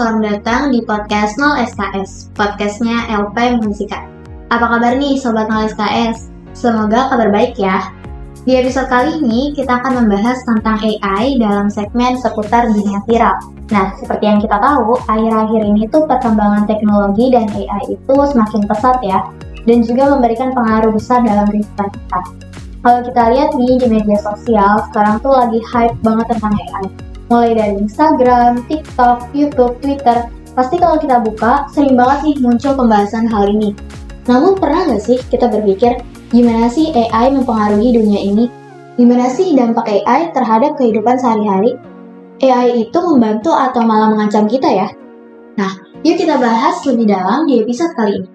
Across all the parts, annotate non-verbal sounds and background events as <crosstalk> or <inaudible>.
selamat datang di podcast 0 SKS, podcastnya LP Musika. Apa kabar nih Sobat 0 SKS? Semoga kabar baik ya. Di episode kali ini, kita akan membahas tentang AI dalam segmen seputar dunia viral. Nah, seperti yang kita tahu, akhir-akhir ini tuh perkembangan teknologi dan AI itu semakin pesat ya, dan juga memberikan pengaruh besar dalam kehidupan kita. Kalau kita lihat nih di media sosial, sekarang tuh lagi hype banget tentang AI mulai dari Instagram, TikTok, YouTube, Twitter. Pasti kalau kita buka, sering banget nih muncul pembahasan hal ini. Namun pernah nggak sih kita berpikir, gimana sih AI mempengaruhi dunia ini? Gimana sih dampak AI terhadap kehidupan sehari-hari? AI itu membantu atau malah mengancam kita ya? Nah, yuk kita bahas lebih dalam di episode kali ini.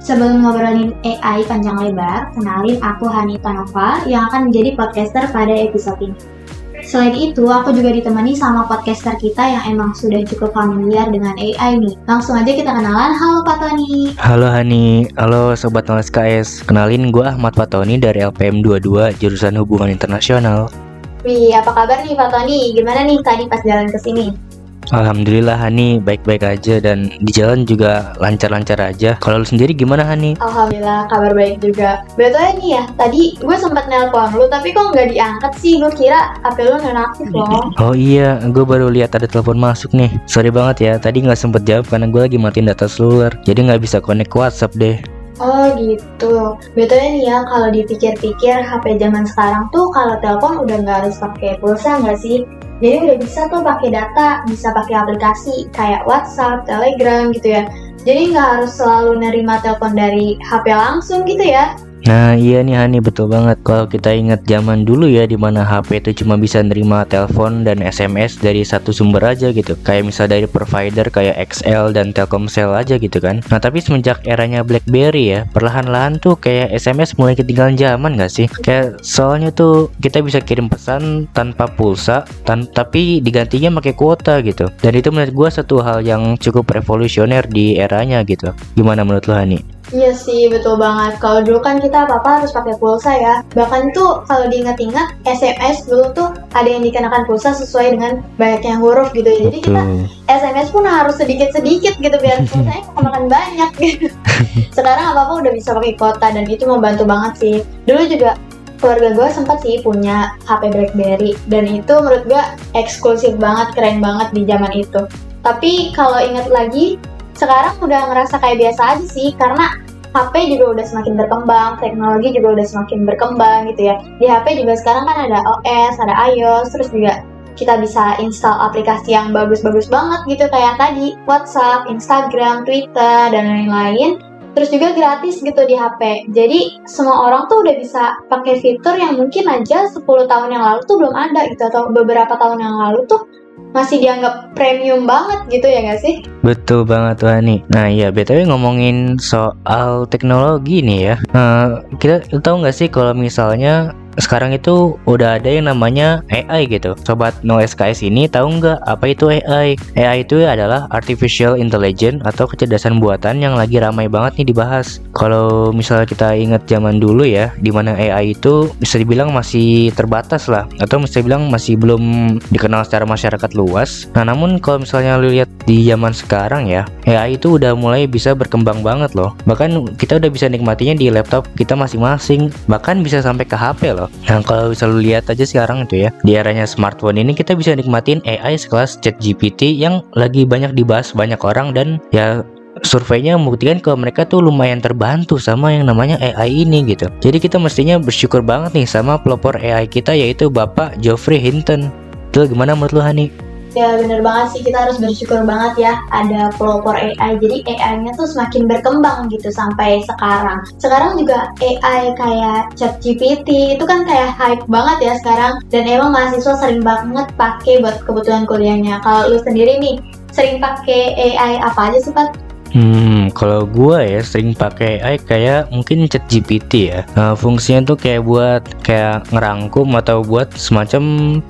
Sebelum ngobrolin AI panjang lebar, kenalin aku Hanita Nova yang akan menjadi podcaster pada episode ini. Selain itu, aku juga ditemani sama podcaster kita yang emang sudah cukup familiar dengan AI nih. Langsung aja kita kenalan. Halo Pak Tony. Halo Hani, halo Sobat Noles KS. Kenalin gue Ahmad Pak Tony dari LPM 22, jurusan Hubungan Internasional. Wih, apa kabar nih Pak Tony? Gimana nih tadi pas jalan ke sini? Alhamdulillah Hani baik-baik aja dan di jalan juga lancar-lancar aja. Kalau lu sendiri gimana Hani? Alhamdulillah kabar baik juga. Betul nih ya, tadi gue sempat nelpon lu tapi kok nggak diangkat sih? Gue kira HP lu nonaktif loh. Oh iya, gue baru lihat ada telepon masuk nih. Sorry banget ya, tadi nggak sempet jawab karena gue lagi matiin data seluler. Jadi nggak bisa connect WhatsApp deh. Oh gitu. Betulnya nih ya kalau dipikir-pikir HP zaman sekarang tuh kalau telepon udah nggak harus pakai pulsa nggak sih? Jadi udah bisa tuh pakai data, bisa pakai aplikasi kayak WhatsApp, Telegram gitu ya. Jadi nggak harus selalu nerima telepon dari HP langsung gitu ya. Nah iya nih Hani betul banget. Kalau kita ingat zaman dulu ya Di mana HP itu cuma bisa nerima telepon dan SMS dari satu sumber aja gitu. Kayak misal dari provider kayak XL dan Telkomsel aja gitu kan. Nah tapi semenjak eranya Blackberry ya Perlahan-lahan tuh kayak SMS mulai ketinggalan zaman gak sih? Kayak soalnya tuh kita bisa kirim pesan tanpa pulsa tan Tapi digantinya pakai kuota gitu. Dan itu menurut gue satu hal yang cukup revolusioner di eranya gitu. Gimana menurut lo Hani? Iya sih, betul banget. Kalau dulu kan kita apa-apa harus pakai pulsa ya. Bahkan tuh kalau diingat-ingat SMS dulu tuh ada yang dikenakan pulsa sesuai dengan banyaknya huruf gitu ya. Jadi kita SMS pun harus sedikit-sedikit gitu biar <laughs> pulsanya makan banyak gitu. <laughs> Sekarang apa-apa udah bisa pakai kota dan itu membantu banget sih. Dulu juga keluarga gue sempat sih punya HP BlackBerry dan itu menurut gue eksklusif banget, keren banget di zaman itu. Tapi kalau ingat lagi, sekarang udah ngerasa kayak biasa aja sih karena HP juga udah semakin berkembang, teknologi juga udah semakin berkembang gitu ya. Di HP juga sekarang kan ada OS, ada iOS, terus juga kita bisa install aplikasi yang bagus-bagus banget gitu kayak tadi WhatsApp, Instagram, Twitter dan lain-lain. Terus juga gratis gitu di HP. Jadi semua orang tuh udah bisa pakai fitur yang mungkin aja 10 tahun yang lalu tuh belum ada gitu atau beberapa tahun yang lalu tuh masih dianggap premium banget gitu ya gak sih? Betul banget Hani. Nah iya BTW ngomongin soal teknologi nih ya. Nah, kita tahu nggak sih kalau misalnya sekarang itu udah ada yang namanya AI gitu. Sobat No SKS ini tahu nggak apa itu AI? AI itu adalah Artificial Intelligence atau kecerdasan buatan yang lagi ramai banget nih dibahas. Kalau misalnya kita ingat zaman dulu ya, di mana AI itu bisa dibilang masih terbatas lah, atau bisa dibilang masih belum dikenal secara masyarakat luas. Nah namun kalau misalnya lu lihat di zaman sekarang ya, AI itu udah mulai bisa berkembang banget loh. Bahkan kita udah bisa nikmatinya di laptop kita masing-masing, bahkan bisa sampai ke HP loh loh. Nah kalau bisa lu lihat aja sekarang itu ya di eranya smartphone ini kita bisa nikmatin AI sekelas ChatGPT yang lagi banyak dibahas banyak orang dan ya surveinya membuktikan kalau mereka tuh lumayan terbantu sama yang namanya AI ini gitu. Jadi kita mestinya bersyukur banget nih sama pelopor AI kita yaitu Bapak Geoffrey Hinton. Itu gimana menurut lu Hani? Ya bener banget sih kita harus bersyukur banget ya ada pelopor AI. Jadi AI-nya tuh semakin berkembang gitu sampai sekarang. Sekarang juga AI kayak ChatGPT itu kan kayak hype banget ya sekarang dan emang mahasiswa sering banget pakai buat kebutuhan kuliahnya. Kalau lu sendiri nih sering pakai AI apa aja sih Pak? Hmm, kalau gue ya sering pakai AI kayak mungkin chat GPT ya. Nah, fungsinya tuh kayak buat kayak ngerangkum atau buat semacam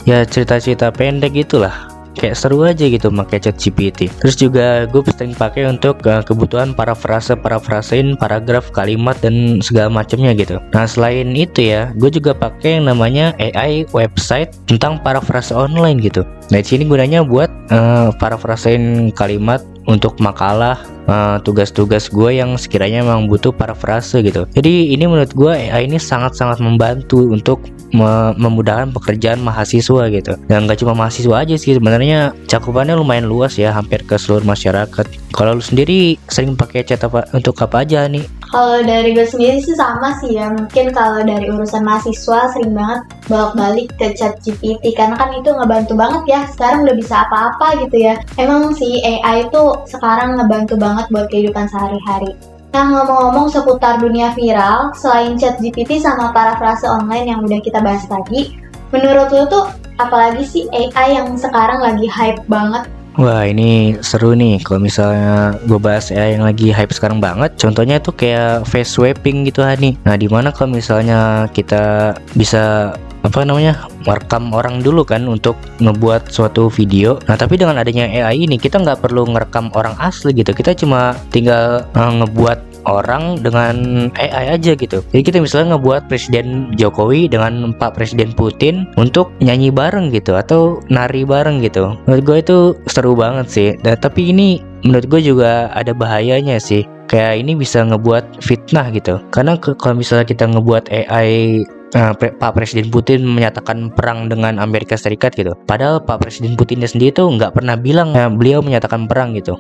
ya cerita-cerita pendek gitulah kayak seru aja gitu pakai chat GPT terus juga gue sering pakai untuk uh, kebutuhan parafrase parafrasein paragraf kalimat dan segala macamnya gitu. Nah selain itu ya gue juga pakai yang namanya AI website tentang parafrase online gitu. Nah di sini gunanya buat uh, parafrasein kalimat untuk makalah Eh, tugas-tugas uh, gue yang sekiranya memang butuh parafrase gitu. Jadi ini menurut gue AI ini sangat-sangat membantu untuk me memudahkan pekerjaan mahasiswa gitu. Dan gak cuma mahasiswa aja sih sebenarnya cakupannya lumayan luas ya hampir ke seluruh masyarakat. Kalau lu sendiri sering pakai chat apa untuk apa aja nih? Kalau dari gue sendiri sih sama sih ya. Mungkin kalau dari urusan mahasiswa sering banget bolak-balik ke chat GPT karena kan itu ngebantu banget ya. Sekarang udah bisa apa-apa gitu ya. Emang sih AI itu sekarang ngebantu banget buat kehidupan sehari-hari. Nah ngomong-ngomong seputar dunia viral, selain chat GPT sama para frase online yang udah kita bahas tadi, menurut lo tuh apalagi sih AI yang sekarang lagi hype banget Wah ini seru nih. Kalau misalnya gue bahas ya yang lagi hype sekarang banget Contohnya tuh kayak face swapping gitu Hani. Nah di mana kalau misalnya kita bisa apa namanya merekam orang dulu kan untuk ngebuat suatu video. Nah tapi dengan adanya AI ini kita nggak perlu ngerekam orang asli gitu. Kita cuma tinggal uh, ngebuat orang dengan AI aja gitu. Jadi kita misalnya ngebuat Presiden Jokowi dengan Pak Presiden Putin untuk nyanyi bareng gitu atau nari bareng gitu. Menurut gue itu seru banget sih. Dan tapi ini menurut gue juga ada bahayanya sih. Kayak ini bisa ngebuat fitnah gitu. Karena kalau misalnya kita ngebuat AI Nah, Pak Presiden Putin menyatakan perang dengan Amerika Serikat gitu. Padahal Pak Presiden Putinnya sendiri tuh nggak pernah bilang ya, beliau menyatakan perang gitu.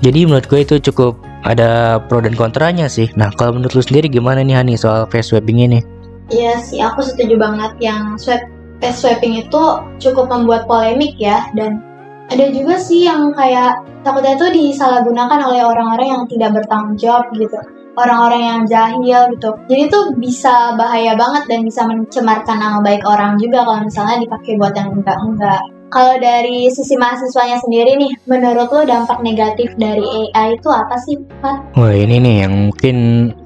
Jadi menurut gue itu cukup ada pro dan kontranya sih. Nah, kalau menurut lu sendiri gimana nih Hani soal face swapping ini? Iya sih, aku setuju banget yang swap face swapping itu cukup membuat polemik ya dan ada juga sih yang kayak takutnya itu disalahgunakan oleh orang-orang yang tidak bertanggung jawab gitu orang-orang yang jahil gitu jadi itu bisa bahaya banget dan bisa mencemarkan nama baik orang juga kalau misalnya dipakai buat yang enggak-enggak kalau dari sisi mahasiswanya sendiri nih, menurut lo dampak negatif dari AI itu apa sih, Pak? Wah ini nih yang mungkin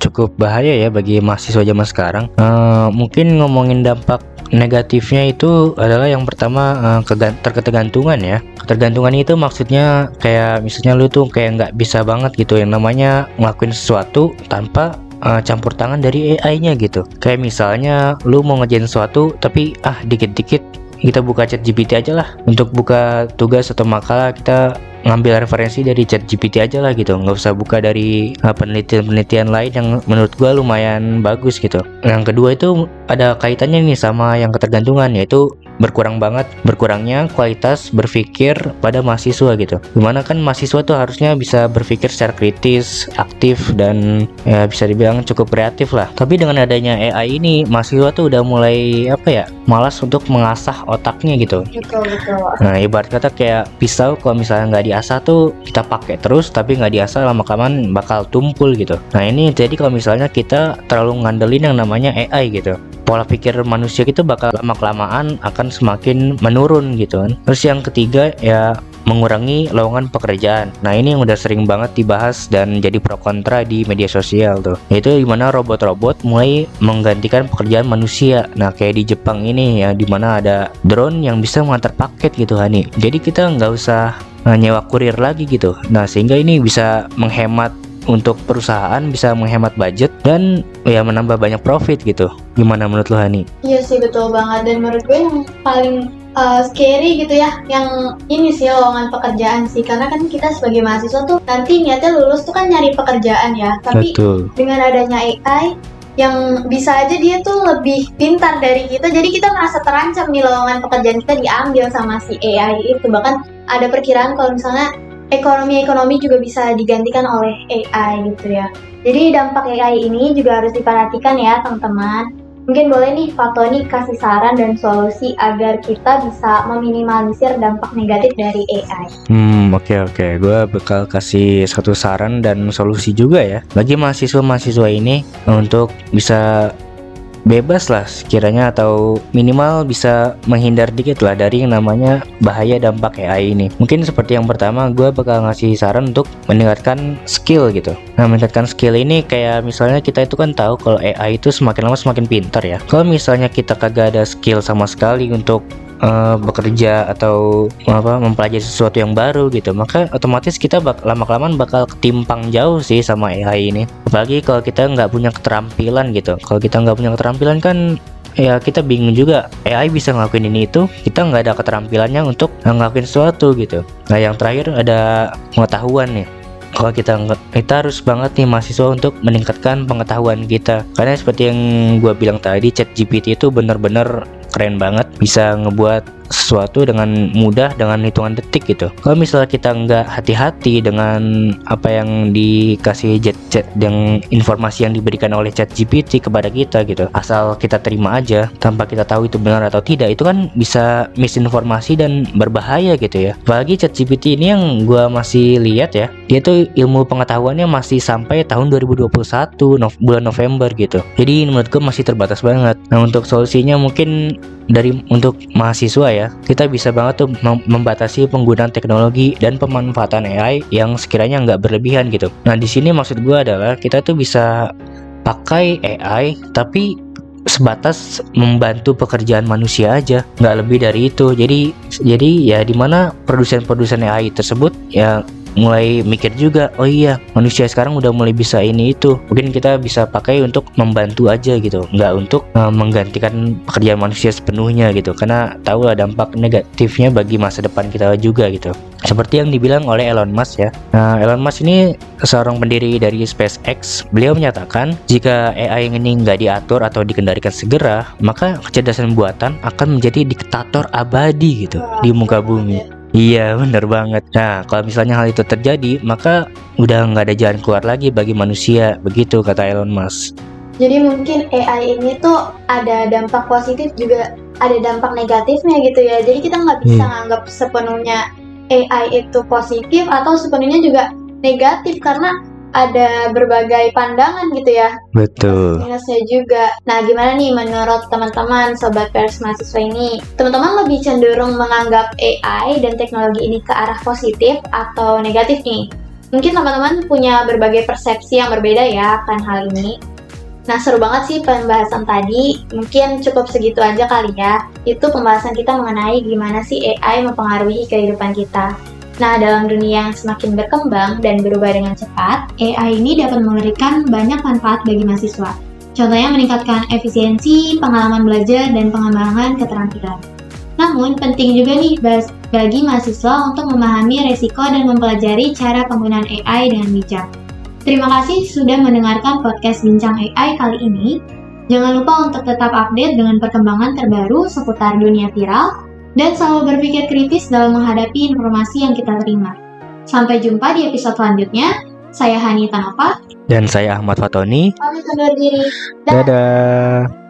cukup bahaya ya bagi mahasiswa zaman sekarang. Uh, mungkin ngomongin dampak negatifnya itu adalah yang pertama uh, terketergantungan ya. Ketergantungan itu maksudnya kayak misalnya lu tuh kayak nggak bisa banget gitu yang namanya ngelakuin sesuatu tanpa uh, campur tangan dari AI-nya gitu. Kayak misalnya lu mau ngejain sesuatu tapi ah dikit-dikit kita buka chat GPT aja lah. Untuk buka tugas atau makalah kita ngambil referensi dari chat GPT aja lah gitu. Nggak usah buka dari uh, penelitian-penelitian lain yang menurut gua lumayan bagus gitu. Yang kedua itu ada kaitannya nih sama yang ketergantungan yaitu berkurang banget berkurangnya kualitas berpikir pada mahasiswa gitu. Di mana kan mahasiswa tuh harusnya bisa berpikir secara kritis aktif dan ya bisa dibilang cukup kreatif lah. Tapi dengan adanya AI ini mahasiswa tuh udah mulai apa ya malas untuk mengasah otaknya gitu. Betul betul. Nah ibarat kata kayak pisau kalau misalnya nggak diasah tuh kita pakai terus tapi nggak diasah lama kelamaan bakal tumpul gitu. Nah ini jadi kalau misalnya kita terlalu ngandelin yang namanya AI gitu pola pikir manusia itu bakal lama kelamaan akan semakin menurun gitu kan. Terus yang ketiga ya mengurangi lowongan pekerjaan. Nah ini yang udah sering banget dibahas dan jadi pro kontra di media sosial tuh. Yaitu di mana robot-robot mulai menggantikan pekerjaan manusia. Nah kayak di Jepang ini ya di mana ada drone yang bisa mengantar paket gitu Hani. Jadi kita nggak usah eh, nyewa kurir lagi gitu. Nah sehingga ini bisa menghemat untuk perusahaan bisa menghemat budget dan ya menambah banyak profit gitu. Gimana menurut lo Hani? Iya sih betul banget dan menurut gue yang paling uh, scary gitu ya yang ini sih lowongan pekerjaan sih karena kan kita sebagai mahasiswa tuh nanti niatnya lulus tuh kan nyari pekerjaan ya tapi Betul. dengan adanya AI yang bisa aja dia tuh lebih pintar dari kita jadi kita merasa terancam nih lowongan pekerjaan kita diambil sama si AI itu bahkan ada perkiraan kalau misalnya ekonomi-ekonomi juga bisa digantikan oleh AI gitu ya. Jadi dampak AI ini juga harus diperhatikan ya teman-teman. Mungkin boleh nih Fatoni kasih saran dan solusi agar kita bisa meminimalisir dampak negatif dari AI. Hmm, oke okay, oke. Okay. Gue bakal kasih satu saran dan solusi juga ya. Bagi mahasiswa-mahasiswa ini untuk bisa bebas lah sekiranya atau minimal bisa menghindar dikit lah dari yang namanya bahaya dampak AI ini. Mungkin seperti yang pertama gue bakal ngasih saran untuk meningkatkan skill gitu. Nah meningkatkan skill ini kayak misalnya kita itu kan tahu kalau AI itu semakin lama semakin pintar ya. Kalau misalnya kita kagak ada skill sama sekali untuk uh, bekerja atau apa mempelajari sesuatu yang baru gitu maka otomatis kita bak lama kelamaan bakal ketimpang jauh sih sama AI ini. Apalagi kalau kita nggak punya keterampilan gitu. Kalau kita nggak punya keterampilan kan ya kita bingung juga AI bisa ngelakuin ini itu kita nggak ada keterampilannya untuk ngelakuin sesuatu gitu. Nah yang terakhir ada pengetahuan nih. Kalau kita kita harus banget nih mahasiswa untuk meningkatkan pengetahuan kita. Karena seperti yang gue bilang tadi chat GPT itu bener-bener keren banget bisa ngebuat sesuatu dengan mudah dengan hitungan detik gitu. Kalau misalnya kita nggak hati-hati dengan apa yang dikasih jet chat yang informasi yang diberikan oleh chat GPT kepada kita gitu, asal kita terima aja tanpa kita tahu itu benar atau tidak, itu kan bisa misinformasi dan berbahaya gitu ya. Apalagi chat GPT ini yang gue masih lihat ya, dia tuh ilmu pengetahuannya masih sampai tahun 2021 no bulan November gitu. Jadi menurut gue masih terbatas banget. Nah untuk solusinya mungkin dari untuk mahasiswa ya kita bisa banget tuh membatasi penggunaan teknologi dan pemanfaatan AI yang sekiranya nggak berlebihan gitu. Nah di sini maksud gue adalah kita tuh bisa pakai AI tapi sebatas membantu pekerjaan manusia aja nggak lebih dari itu. Jadi jadi ya di mana produsen-produsen AI tersebut ya mulai mikir juga oh iya manusia sekarang udah mulai bisa ini itu. Mungkin kita bisa pakai untuk membantu aja gitu. Nggak untuk uh, menggantikan pekerjaan manusia sepenuhnya gitu. Karena tahu lah dampak negatifnya bagi masa depan kita juga gitu. Seperti yang dibilang oleh Elon Musk ya. Nah Elon Musk ini seorang pendiri dari SpaceX. Beliau menyatakan jika AI ini nggak diatur atau dikendalikan segera maka kecerdasan buatan akan menjadi diktator abadi gitu di muka bumi Iya bener banget. Nah kalau misalnya hal itu terjadi Maka udah nggak ada jalan keluar lagi bagi manusia Begitu kata Elon Musk. Jadi mungkin AI ini tuh ada dampak positif juga ada dampak negatifnya gitu ya. Jadi kita nggak bisa hmm. nganggap sepenuhnya AI itu positif atau sepenuhnya juga negatif Karena ada berbagai pandangan gitu ya. Betul. Minusnya juga. Nah, gimana nih menurut teman-teman sobat pers mahasiswa ini? Teman-teman lebih cenderung menganggap AI dan teknologi ini ke arah positif atau negatif nih? Mungkin teman-teman punya berbagai persepsi yang berbeda ya akan hal ini. Nah, seru banget sih pembahasan tadi. Mungkin cukup segitu aja kali ya. Itu pembahasan kita mengenai gimana sih AI mempengaruhi kehidupan kita. Nah, dalam dunia yang semakin berkembang dan berubah dengan cepat, AI ini dapat memberikan banyak manfaat bagi mahasiswa. Contohnya meningkatkan efisiensi, pengalaman belajar, dan pengembangan keterampilan. Namun, penting juga nih bagi mahasiswa untuk memahami resiko dan mempelajari cara penggunaan AI dengan bijak. Terima kasih sudah mendengarkan podcast Bincang AI kali ini. Jangan lupa untuk tetap update dengan perkembangan terbaru seputar dunia viral, dan selalu berpikir kritis dalam menghadapi informasi yang kita terima. Sampai jumpa di episode selanjutnya. Saya Hani Tanapa. Dan saya Ahmad Fatoni. Pamit undur diri. Dadah. Dadah.